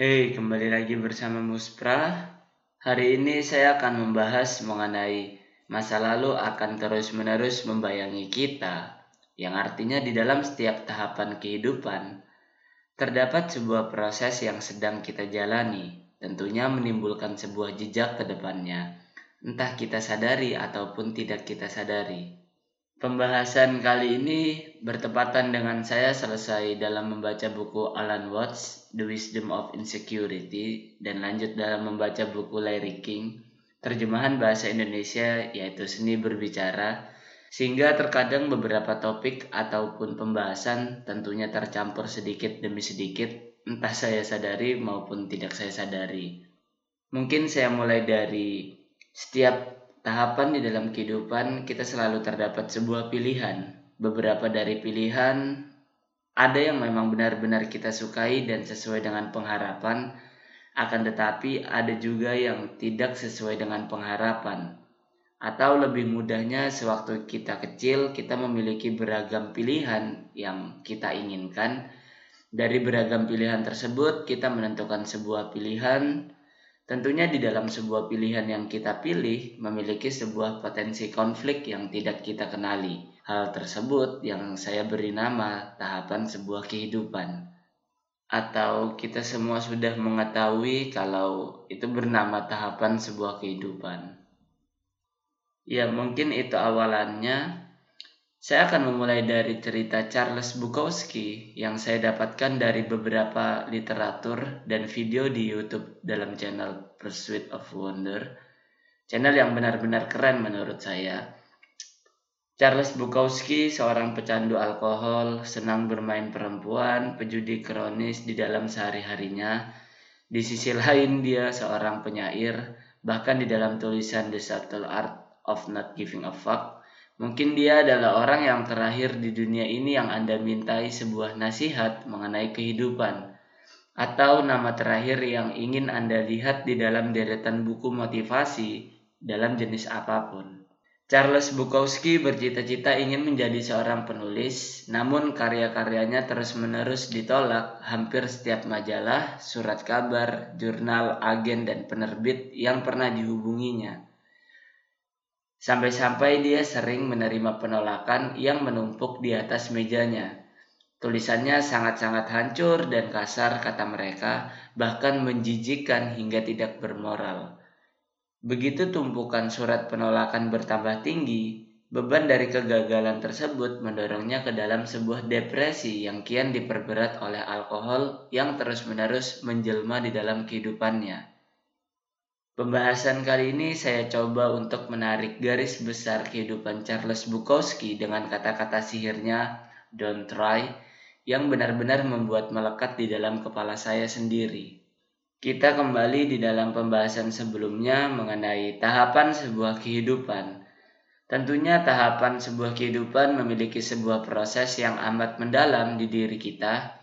Hey, kembali lagi bersama Muspra. Hari ini saya akan membahas mengenai masa lalu akan terus-menerus membayangi kita, yang artinya di dalam setiap tahapan kehidupan terdapat sebuah proses yang sedang kita jalani, tentunya menimbulkan sebuah jejak ke depannya, entah kita sadari ataupun tidak kita sadari. Pembahasan kali ini bertepatan dengan saya selesai dalam membaca buku Alan Watts, The Wisdom of Insecurity, dan lanjut dalam membaca buku Larry King, terjemahan bahasa Indonesia yaitu Seni Berbicara, sehingga terkadang beberapa topik ataupun pembahasan tentunya tercampur sedikit demi sedikit, entah saya sadari maupun tidak saya sadari. Mungkin saya mulai dari setiap tahapan di dalam kehidupan kita selalu terdapat sebuah pilihan. Beberapa dari pilihan ada yang memang benar-benar kita sukai dan sesuai dengan pengharapan, akan tetapi ada juga yang tidak sesuai dengan pengharapan. Atau lebih mudahnya sewaktu kita kecil kita memiliki beragam pilihan yang kita inginkan. Dari beragam pilihan tersebut kita menentukan sebuah pilihan Tentunya di dalam sebuah pilihan yang kita pilih memiliki sebuah potensi konflik yang tidak kita kenali. Hal tersebut yang saya beri nama tahapan sebuah kehidupan. Atau kita semua sudah mengetahui kalau itu bernama tahapan sebuah kehidupan. Ya mungkin itu awalannya saya akan memulai dari cerita Charles Bukowski yang saya dapatkan dari beberapa literatur dan video di YouTube dalam channel Pursuit of Wonder. Channel yang benar-benar keren menurut saya. Charles Bukowski seorang pecandu alkohol, senang bermain perempuan, pejudi kronis di dalam sehari-harinya. Di sisi lain dia seorang penyair, bahkan di dalam tulisan The Subtle Art of Not Giving a Fuck Mungkin dia adalah orang yang terakhir di dunia ini yang Anda mintai sebuah nasihat mengenai kehidupan, atau nama terakhir yang ingin Anda lihat di dalam deretan buku motivasi dalam jenis apa pun. Charles Bukowski bercita-cita ingin menjadi seorang penulis, namun karya-karyanya terus-menerus ditolak hampir setiap majalah, surat kabar, jurnal, agen, dan penerbit yang pernah dihubunginya. Sampai-sampai dia sering menerima penolakan yang menumpuk di atas mejanya. Tulisannya sangat-sangat hancur dan kasar kata mereka, bahkan menjijikkan hingga tidak bermoral. Begitu tumpukan surat penolakan bertambah tinggi, beban dari kegagalan tersebut mendorongnya ke dalam sebuah depresi yang kian diperberat oleh alkohol yang terus-menerus menjelma di dalam kehidupannya. Pembahasan kali ini saya coba untuk menarik garis besar kehidupan Charles Bukowski dengan kata-kata sihirnya "don't try" yang benar-benar membuat melekat di dalam kepala saya sendiri. Kita kembali di dalam pembahasan sebelumnya mengenai tahapan sebuah kehidupan. Tentunya tahapan sebuah kehidupan memiliki sebuah proses yang amat mendalam di diri kita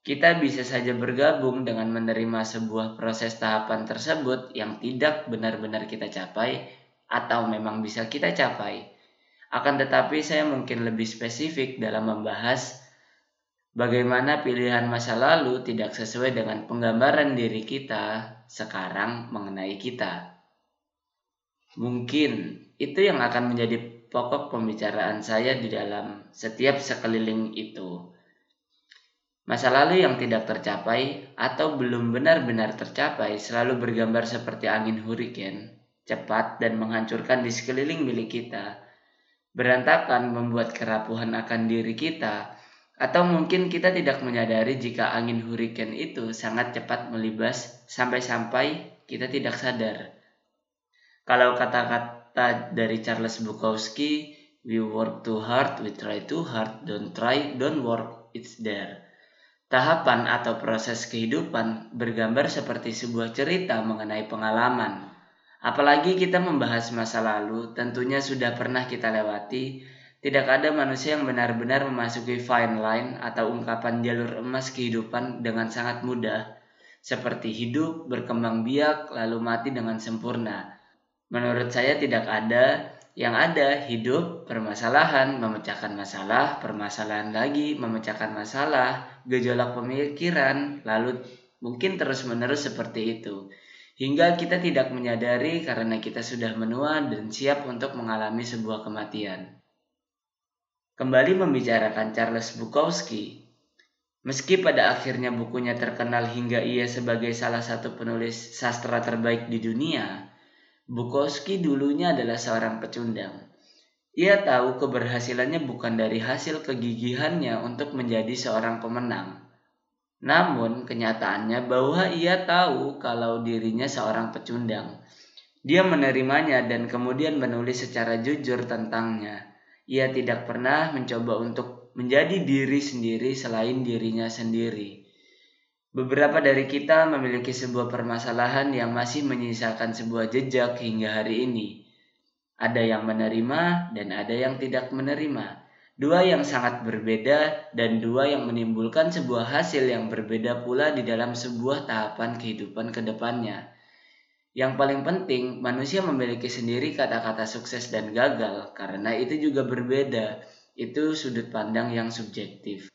kita bisa saja bergabung dengan menerima sebuah proses tahapan tersebut yang tidak benar-benar kita capai atau memang bisa kita capai. Akan tetapi saya mungkin lebih spesifik dalam membahas bagaimana pilihan masa lalu tidak sesuai dengan penggambaran diri kita sekarang mengenai kita. Mungkin itu yang akan menjadi pokok pembicaraan saya di dalam setiap sekeliling itu. Masa lalu yang tidak tercapai atau belum benar-benar tercapai selalu bergambar seperti angin hurricane, cepat dan menghancurkan di sekeliling milik kita. Berantakan membuat kerapuhan akan diri kita, atau mungkin kita tidak menyadari jika angin hurricane itu sangat cepat melibas sampai-sampai kita tidak sadar. Kalau kata-kata dari Charles Bukowski, we work too hard, we try too hard, don't try, don't work, it's there. Tahapan atau proses kehidupan bergambar seperti sebuah cerita mengenai pengalaman. Apalagi kita membahas masa lalu, tentunya sudah pernah kita lewati. Tidak ada manusia yang benar-benar memasuki fine line atau ungkapan jalur emas kehidupan dengan sangat mudah, seperti hidup, berkembang biak, lalu mati dengan sempurna. Menurut saya tidak ada yang ada hidup, permasalahan, memecahkan masalah, permasalahan lagi, memecahkan masalah, gejolak pemikiran, lalu mungkin terus-menerus seperti itu, hingga kita tidak menyadari karena kita sudah menua dan siap untuk mengalami sebuah kematian. Kembali membicarakan Charles Bukowski, meski pada akhirnya bukunya terkenal hingga ia sebagai salah satu penulis sastra terbaik di dunia, Bukowski dulunya adalah seorang pecundang. Ia tahu keberhasilannya bukan dari hasil kegigihannya untuk menjadi seorang pemenang. Namun kenyataannya bahwa ia tahu kalau dirinya seorang pecundang. Dia menerimanya dan kemudian menulis secara jujur tentangnya. Ia tidak pernah mencoba untuk menjadi diri sendiri selain dirinya sendiri. Beberapa dari kita memiliki sebuah permasalahan yang masih menyisakan sebuah jejak hingga hari ini. Ada yang menerima dan ada yang tidak menerima. Dua yang sangat berbeda dan dua yang menimbulkan sebuah hasil yang berbeda pula di dalam sebuah tahapan kehidupan ke depannya. Yang paling penting, manusia memiliki sendiri kata-kata sukses dan gagal karena itu juga berbeda. Itu sudut pandang yang subjektif.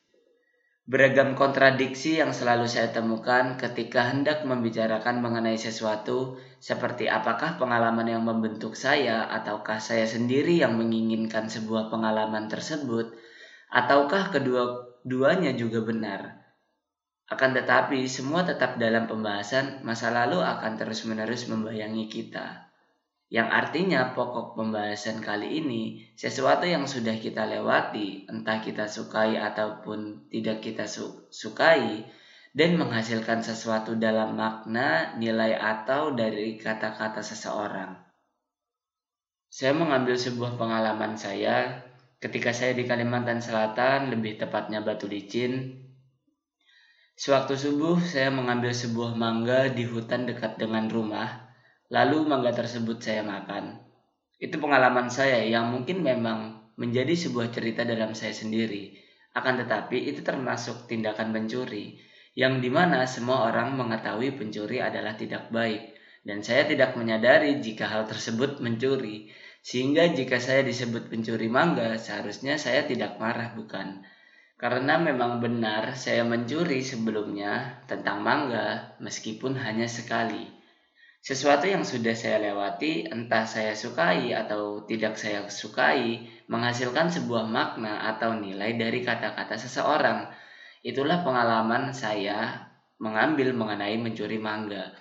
Beragam kontradiksi yang selalu saya temukan ketika hendak membicarakan mengenai sesuatu, seperti apakah pengalaman yang membentuk saya, ataukah saya sendiri yang menginginkan sebuah pengalaman tersebut, ataukah kedua-duanya juga benar. Akan tetapi, semua tetap dalam pembahasan masa lalu akan terus-menerus membayangi kita yang artinya pokok pembahasan kali ini sesuatu yang sudah kita lewati, entah kita sukai ataupun tidak kita su sukai, dan menghasilkan sesuatu dalam makna, nilai, atau dari kata-kata seseorang. Saya mengambil sebuah pengalaman saya ketika saya di Kalimantan Selatan, lebih tepatnya Batu Licin. Sewaktu subuh, saya mengambil sebuah mangga di hutan dekat dengan rumah Lalu mangga tersebut saya makan. Itu pengalaman saya yang mungkin memang menjadi sebuah cerita dalam saya sendiri. Akan tetapi itu termasuk tindakan pencuri, yang di mana semua orang mengetahui pencuri adalah tidak baik. Dan saya tidak menyadari jika hal tersebut mencuri. Sehingga jika saya disebut pencuri mangga, seharusnya saya tidak marah bukan? Karena memang benar saya mencuri sebelumnya tentang mangga meskipun hanya sekali sesuatu yang sudah saya lewati, entah saya sukai atau tidak saya sukai, menghasilkan sebuah makna atau nilai dari kata-kata seseorang. Itulah pengalaman saya mengambil mengenai mencuri mangga.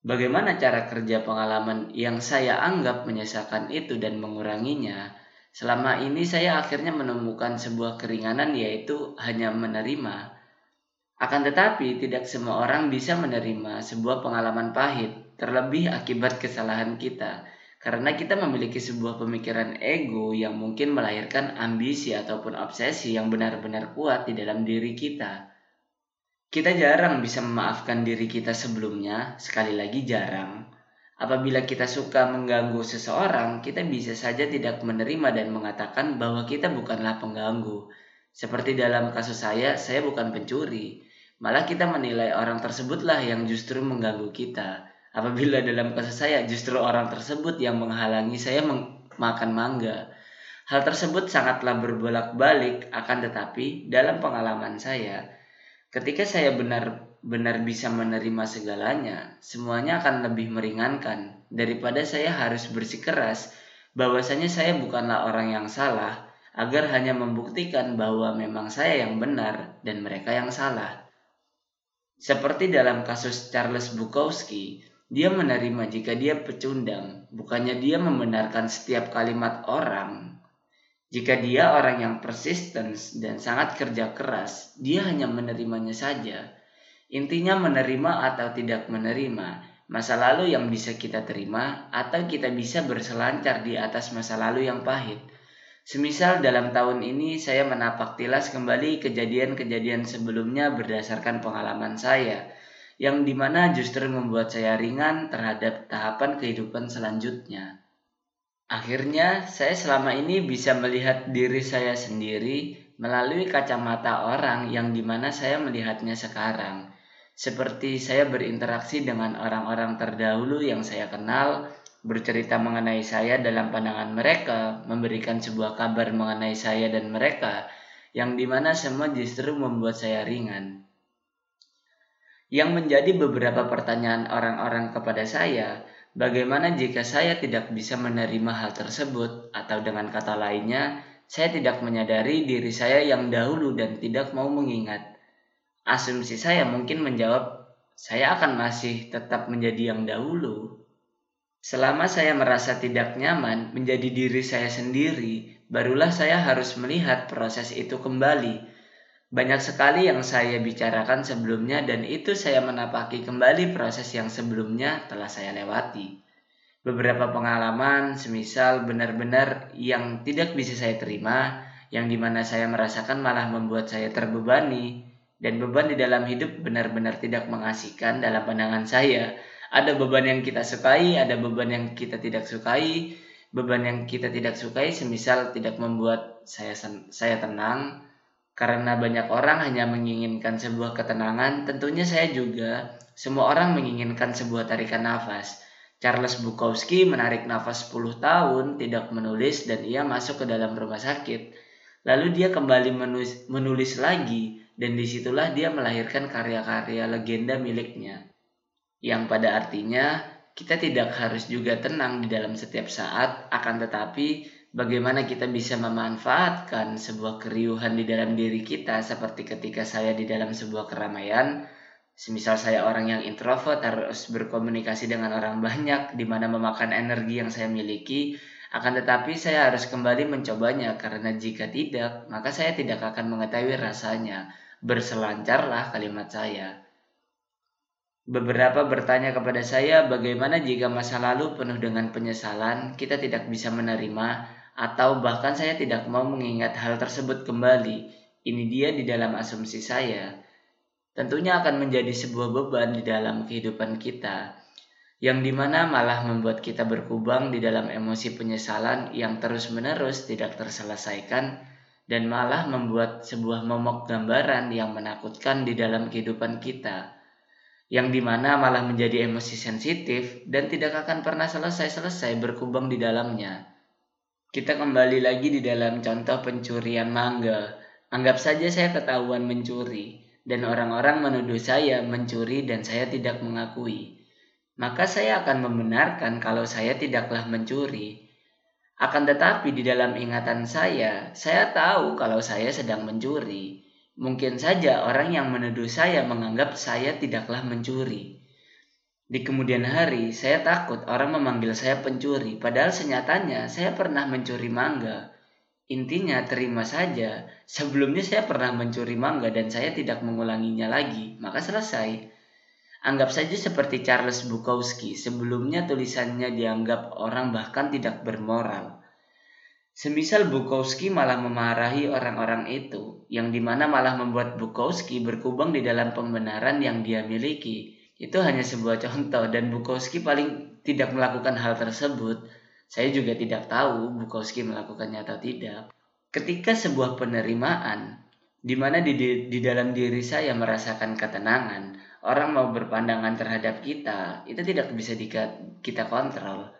Bagaimana cara kerja pengalaman yang saya anggap menyesakan itu dan menguranginya? Selama ini saya akhirnya menemukan sebuah keringanan yaitu hanya menerima akan tetapi, tidak semua orang bisa menerima sebuah pengalaman pahit, terlebih akibat kesalahan kita, karena kita memiliki sebuah pemikiran ego yang mungkin melahirkan ambisi ataupun obsesi yang benar-benar kuat di dalam diri kita. Kita jarang bisa memaafkan diri kita sebelumnya, sekali lagi jarang. Apabila kita suka mengganggu seseorang, kita bisa saja tidak menerima dan mengatakan bahwa kita bukanlah pengganggu. Seperti dalam kasus saya, saya bukan pencuri. Malah kita menilai orang tersebutlah yang justru mengganggu kita. Apabila dalam kasus saya justru orang tersebut yang menghalangi saya makan mangga. Hal tersebut sangatlah berbolak-balik akan tetapi dalam pengalaman saya ketika saya benar-benar bisa menerima segalanya, semuanya akan lebih meringankan daripada saya harus bersikeras bahwasanya saya bukanlah orang yang salah agar hanya membuktikan bahwa memang saya yang benar dan mereka yang salah. Seperti dalam kasus Charles Bukowski, dia menerima jika dia pecundang, bukannya dia membenarkan setiap kalimat orang. Jika dia orang yang persisten dan sangat kerja keras, dia hanya menerimanya saja. Intinya menerima atau tidak menerima, masa lalu yang bisa kita terima atau kita bisa berselancar di atas masa lalu yang pahit. Semisal dalam tahun ini saya menapak tilas kembali kejadian-kejadian sebelumnya berdasarkan pengalaman saya, yang di mana justru membuat saya ringan terhadap tahapan kehidupan selanjutnya. Akhirnya, saya selama ini bisa melihat diri saya sendiri melalui kacamata orang yang di mana saya melihatnya sekarang. Seperti saya berinteraksi dengan orang-orang terdahulu yang saya kenal, bercerita mengenai saya dalam pandangan mereka, memberikan sebuah kabar mengenai saya dan mereka, yang di mana semua justru membuat saya ringan. Yang menjadi beberapa pertanyaan orang-orang kepada saya, bagaimana jika saya tidak bisa menerima hal tersebut, atau dengan kata lainnya, saya tidak menyadari diri saya yang dahulu dan tidak mau mengingat. Asumsi saya mungkin menjawab, saya akan masih tetap menjadi yang dahulu. Selama saya merasa tidak nyaman menjadi diri saya sendiri, barulah saya harus melihat proses itu kembali banyak sekali yang saya bicarakan sebelumnya dan itu saya menapaki kembali proses yang sebelumnya telah saya lewati. Beberapa pengalaman semisal benar-benar yang tidak bisa saya terima, yang di mana saya merasakan malah membuat saya terbebani, dan beban di dalam hidup benar-benar tidak mengasihkan dalam pandangan saya. Ada beban yang kita sukai, ada beban yang kita tidak sukai, beban yang kita tidak sukai semisal tidak membuat saya saya tenang, karena banyak orang hanya menginginkan sebuah ketenangan, tentunya saya juga. Semua orang menginginkan sebuah tarikan nafas. Charles Bukowski menarik nafas 10 tahun, tidak menulis, dan ia masuk ke dalam rumah sakit. Lalu dia kembali menulis, menulis lagi, dan di situlah dia melahirkan karya-karya legenda miliknya. Yang pada artinya, kita tidak harus juga tenang di dalam setiap saat, akan tetapi bagaimana kita bisa memanfaatkan sebuah keriuhan di dalam diri kita seperti ketika saya di dalam sebuah keramaian semisal saya orang yang introvert harus berkomunikasi dengan orang banyak di mana memakan energi yang saya miliki akan tetapi saya harus kembali mencobanya karena jika tidak maka saya tidak akan mengetahui rasanya berselancarlah kalimat saya Beberapa bertanya kepada saya bagaimana jika masa lalu penuh dengan penyesalan, kita tidak bisa menerima atau bahkan saya tidak mau mengingat hal tersebut kembali. Ini dia di dalam asumsi saya. Tentunya akan menjadi sebuah beban di dalam kehidupan kita, yang di mana malah membuat kita berkubang di dalam emosi penyesalan yang terus-menerus tidak terselesaikan dan malah membuat sebuah momok gambaran yang menakutkan di dalam kehidupan kita yang di mana malah menjadi emosi sensitif dan tidak akan pernah selesai-selesai berkubang di dalamnya. Kita kembali lagi di dalam contoh pencurian mangga. Anggap saja saya ketahuan mencuri, dan orang-orang menuduh saya mencuri dan saya tidak mengakui. Maka saya akan membenarkan kalau saya tidaklah mencuri. Akan tetapi di dalam ingatan saya, saya tahu kalau saya sedang mencuri. Mungkin saja orang yang menuduh saya menganggap saya tidaklah mencuri. Di kemudian hari, saya takut orang memanggil saya pencuri, padahal senyatanya saya pernah mencuri mangga. Intinya terima saja, sebelumnya saya pernah mencuri mangga dan saya tidak mengulanginya lagi, maka selesai. Anggap saja seperti Charles Bukowski, sebelumnya tulisannya dianggap orang bahkan tidak bermoral. Semisal Bukowski malah memarahi orang-orang itu, yang di mana malah membuat Bukowski berkubang di dalam pembenaran yang dia miliki, itu hanya sebuah contoh dan Bukowski paling tidak melakukan hal tersebut. Saya juga tidak tahu Bukowski melakukannya atau tidak. Ketika sebuah penerimaan di mana di, di, di dalam diri saya merasakan ketenangan, orang mau berpandangan terhadap kita, itu tidak bisa di, kita kontrol.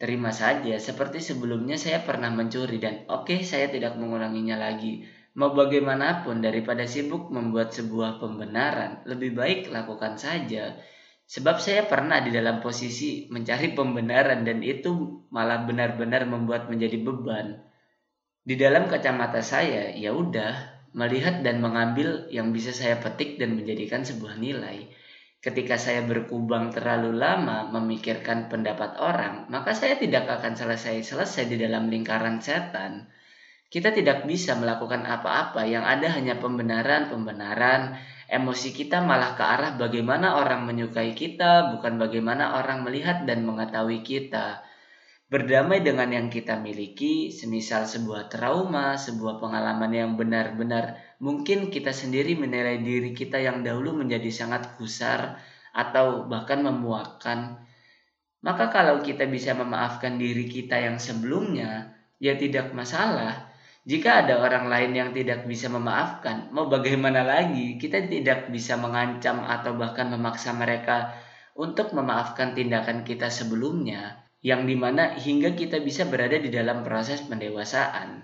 Terima saja, seperti sebelumnya saya pernah mencuri dan oke okay, saya tidak mengulanginya lagi Mau bagaimanapun daripada sibuk membuat sebuah pembenaran, lebih baik lakukan saja. Sebab saya pernah di dalam posisi mencari pembenaran dan itu malah benar-benar membuat menjadi beban. Di dalam kacamata saya, ya udah, melihat dan mengambil yang bisa saya petik dan menjadikan sebuah nilai. Ketika saya berkubang terlalu lama memikirkan pendapat orang, maka saya tidak akan selesai-selesai di dalam lingkaran setan kita tidak bisa melakukan apa-apa yang ada hanya pembenaran-pembenaran. Emosi kita malah ke arah bagaimana orang menyukai kita, bukan bagaimana orang melihat dan mengetahui kita. Berdamai dengan yang kita miliki, semisal sebuah trauma, sebuah pengalaman yang benar-benar mungkin kita sendiri menilai diri kita yang dahulu menjadi sangat kusar atau bahkan memuakkan. Maka kalau kita bisa memaafkan diri kita yang sebelumnya, ya tidak masalah jika ada orang lain yang tidak bisa memaafkan, mau bagaimana lagi? Kita tidak bisa mengancam atau bahkan memaksa mereka untuk memaafkan tindakan kita sebelumnya, yang di mana hingga kita bisa berada di dalam proses pendewasaan.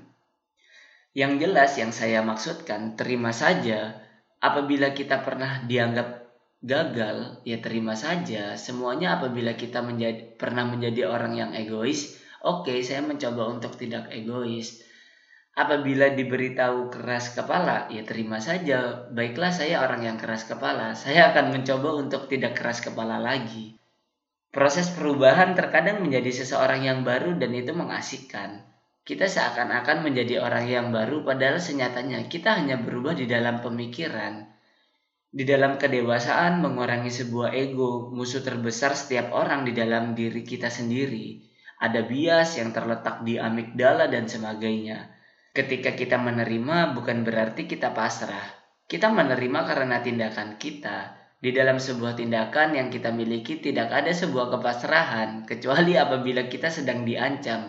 Yang jelas yang saya maksudkan, terima saja apabila kita pernah dianggap gagal, ya terima saja. Semuanya apabila kita menjadi, pernah menjadi orang yang egois, oke okay, saya mencoba untuk tidak egois. Apabila diberitahu keras kepala, ya terima saja. Baiklah saya orang yang keras kepala, saya akan mencoba untuk tidak keras kepala lagi. Proses perubahan terkadang menjadi seseorang yang baru dan itu mengasihkan. Kita seakan-akan menjadi orang yang baru padahal senyatanya kita hanya berubah di dalam pemikiran. Di dalam kedewasaan mengurangi sebuah ego, musuh terbesar setiap orang di dalam diri kita sendiri. Ada bias yang terletak di amigdala dan sebagainya Ketika kita menerima bukan berarti kita pasrah. Kita menerima karena tindakan kita. Di dalam sebuah tindakan yang kita miliki tidak ada sebuah kepasrahan kecuali apabila kita sedang diancam.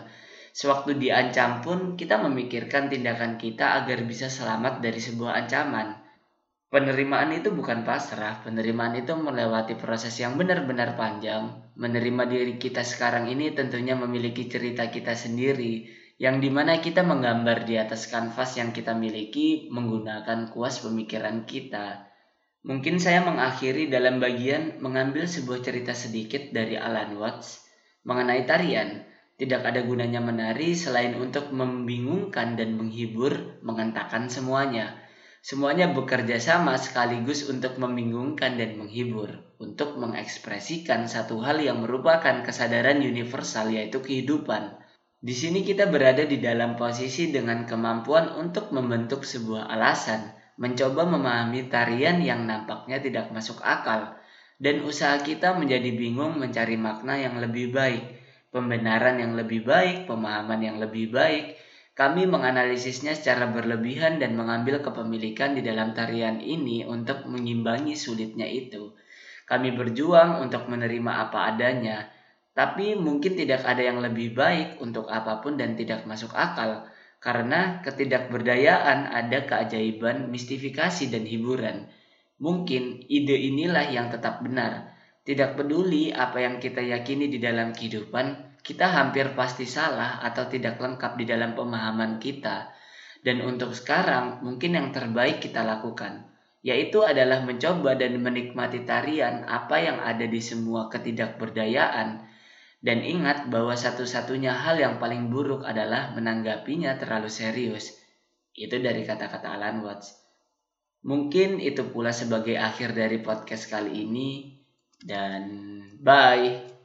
Sewaktu diancam pun kita memikirkan tindakan kita agar bisa selamat dari sebuah ancaman. Penerimaan itu bukan pasrah, penerimaan itu melewati proses yang benar-benar panjang. Menerima diri kita sekarang ini tentunya memiliki cerita kita sendiri, yang di mana kita menggambar di atas kanvas yang kita miliki menggunakan kuas pemikiran kita. Mungkin saya mengakhiri dalam bagian mengambil sebuah cerita sedikit dari Alan Watts mengenai tarian. Tidak ada gunanya menari selain untuk membingungkan dan menghibur, mengentakan semuanya. Semuanya bekerja sama sekaligus untuk membingungkan dan menghibur, untuk mengekspresikan satu hal yang merupakan kesadaran universal yaitu kehidupan. Di sini kita berada di dalam posisi dengan kemampuan untuk membentuk sebuah alasan, mencoba memahami tarian yang nampaknya tidak masuk akal, dan usaha kita menjadi bingung mencari makna yang lebih baik, pembenaran yang lebih baik, pemahaman yang lebih baik. Kami menganalisisnya secara berlebihan dan mengambil kepemilikan di dalam tarian ini untuk mengimbangi sulitnya itu. Kami berjuang untuk menerima apa adanya, tapi mungkin tidak ada yang lebih baik untuk apa pun dan tidak masuk akal, karena ketidakberdayaan ada keajaiban, mistifikasi, dan hiburan. Mungkin ide inilah yang tetap benar. Tidak peduli apa yang kita yakini di dalam kehidupan, kita hampir pasti salah atau tidak lengkap di dalam pemahaman kita. Dan untuk sekarang, mungkin yang terbaik kita lakukan, yaitu adalah mencoba dan menikmati tarian apa yang ada di semua ketidakberdayaan, dan ingat bahwa satu-satunya hal yang paling buruk adalah menanggapinya terlalu serius. Itu dari kata-kata Alan Watts. Mungkin itu pula sebagai akhir dari podcast kali ini. Dan bye.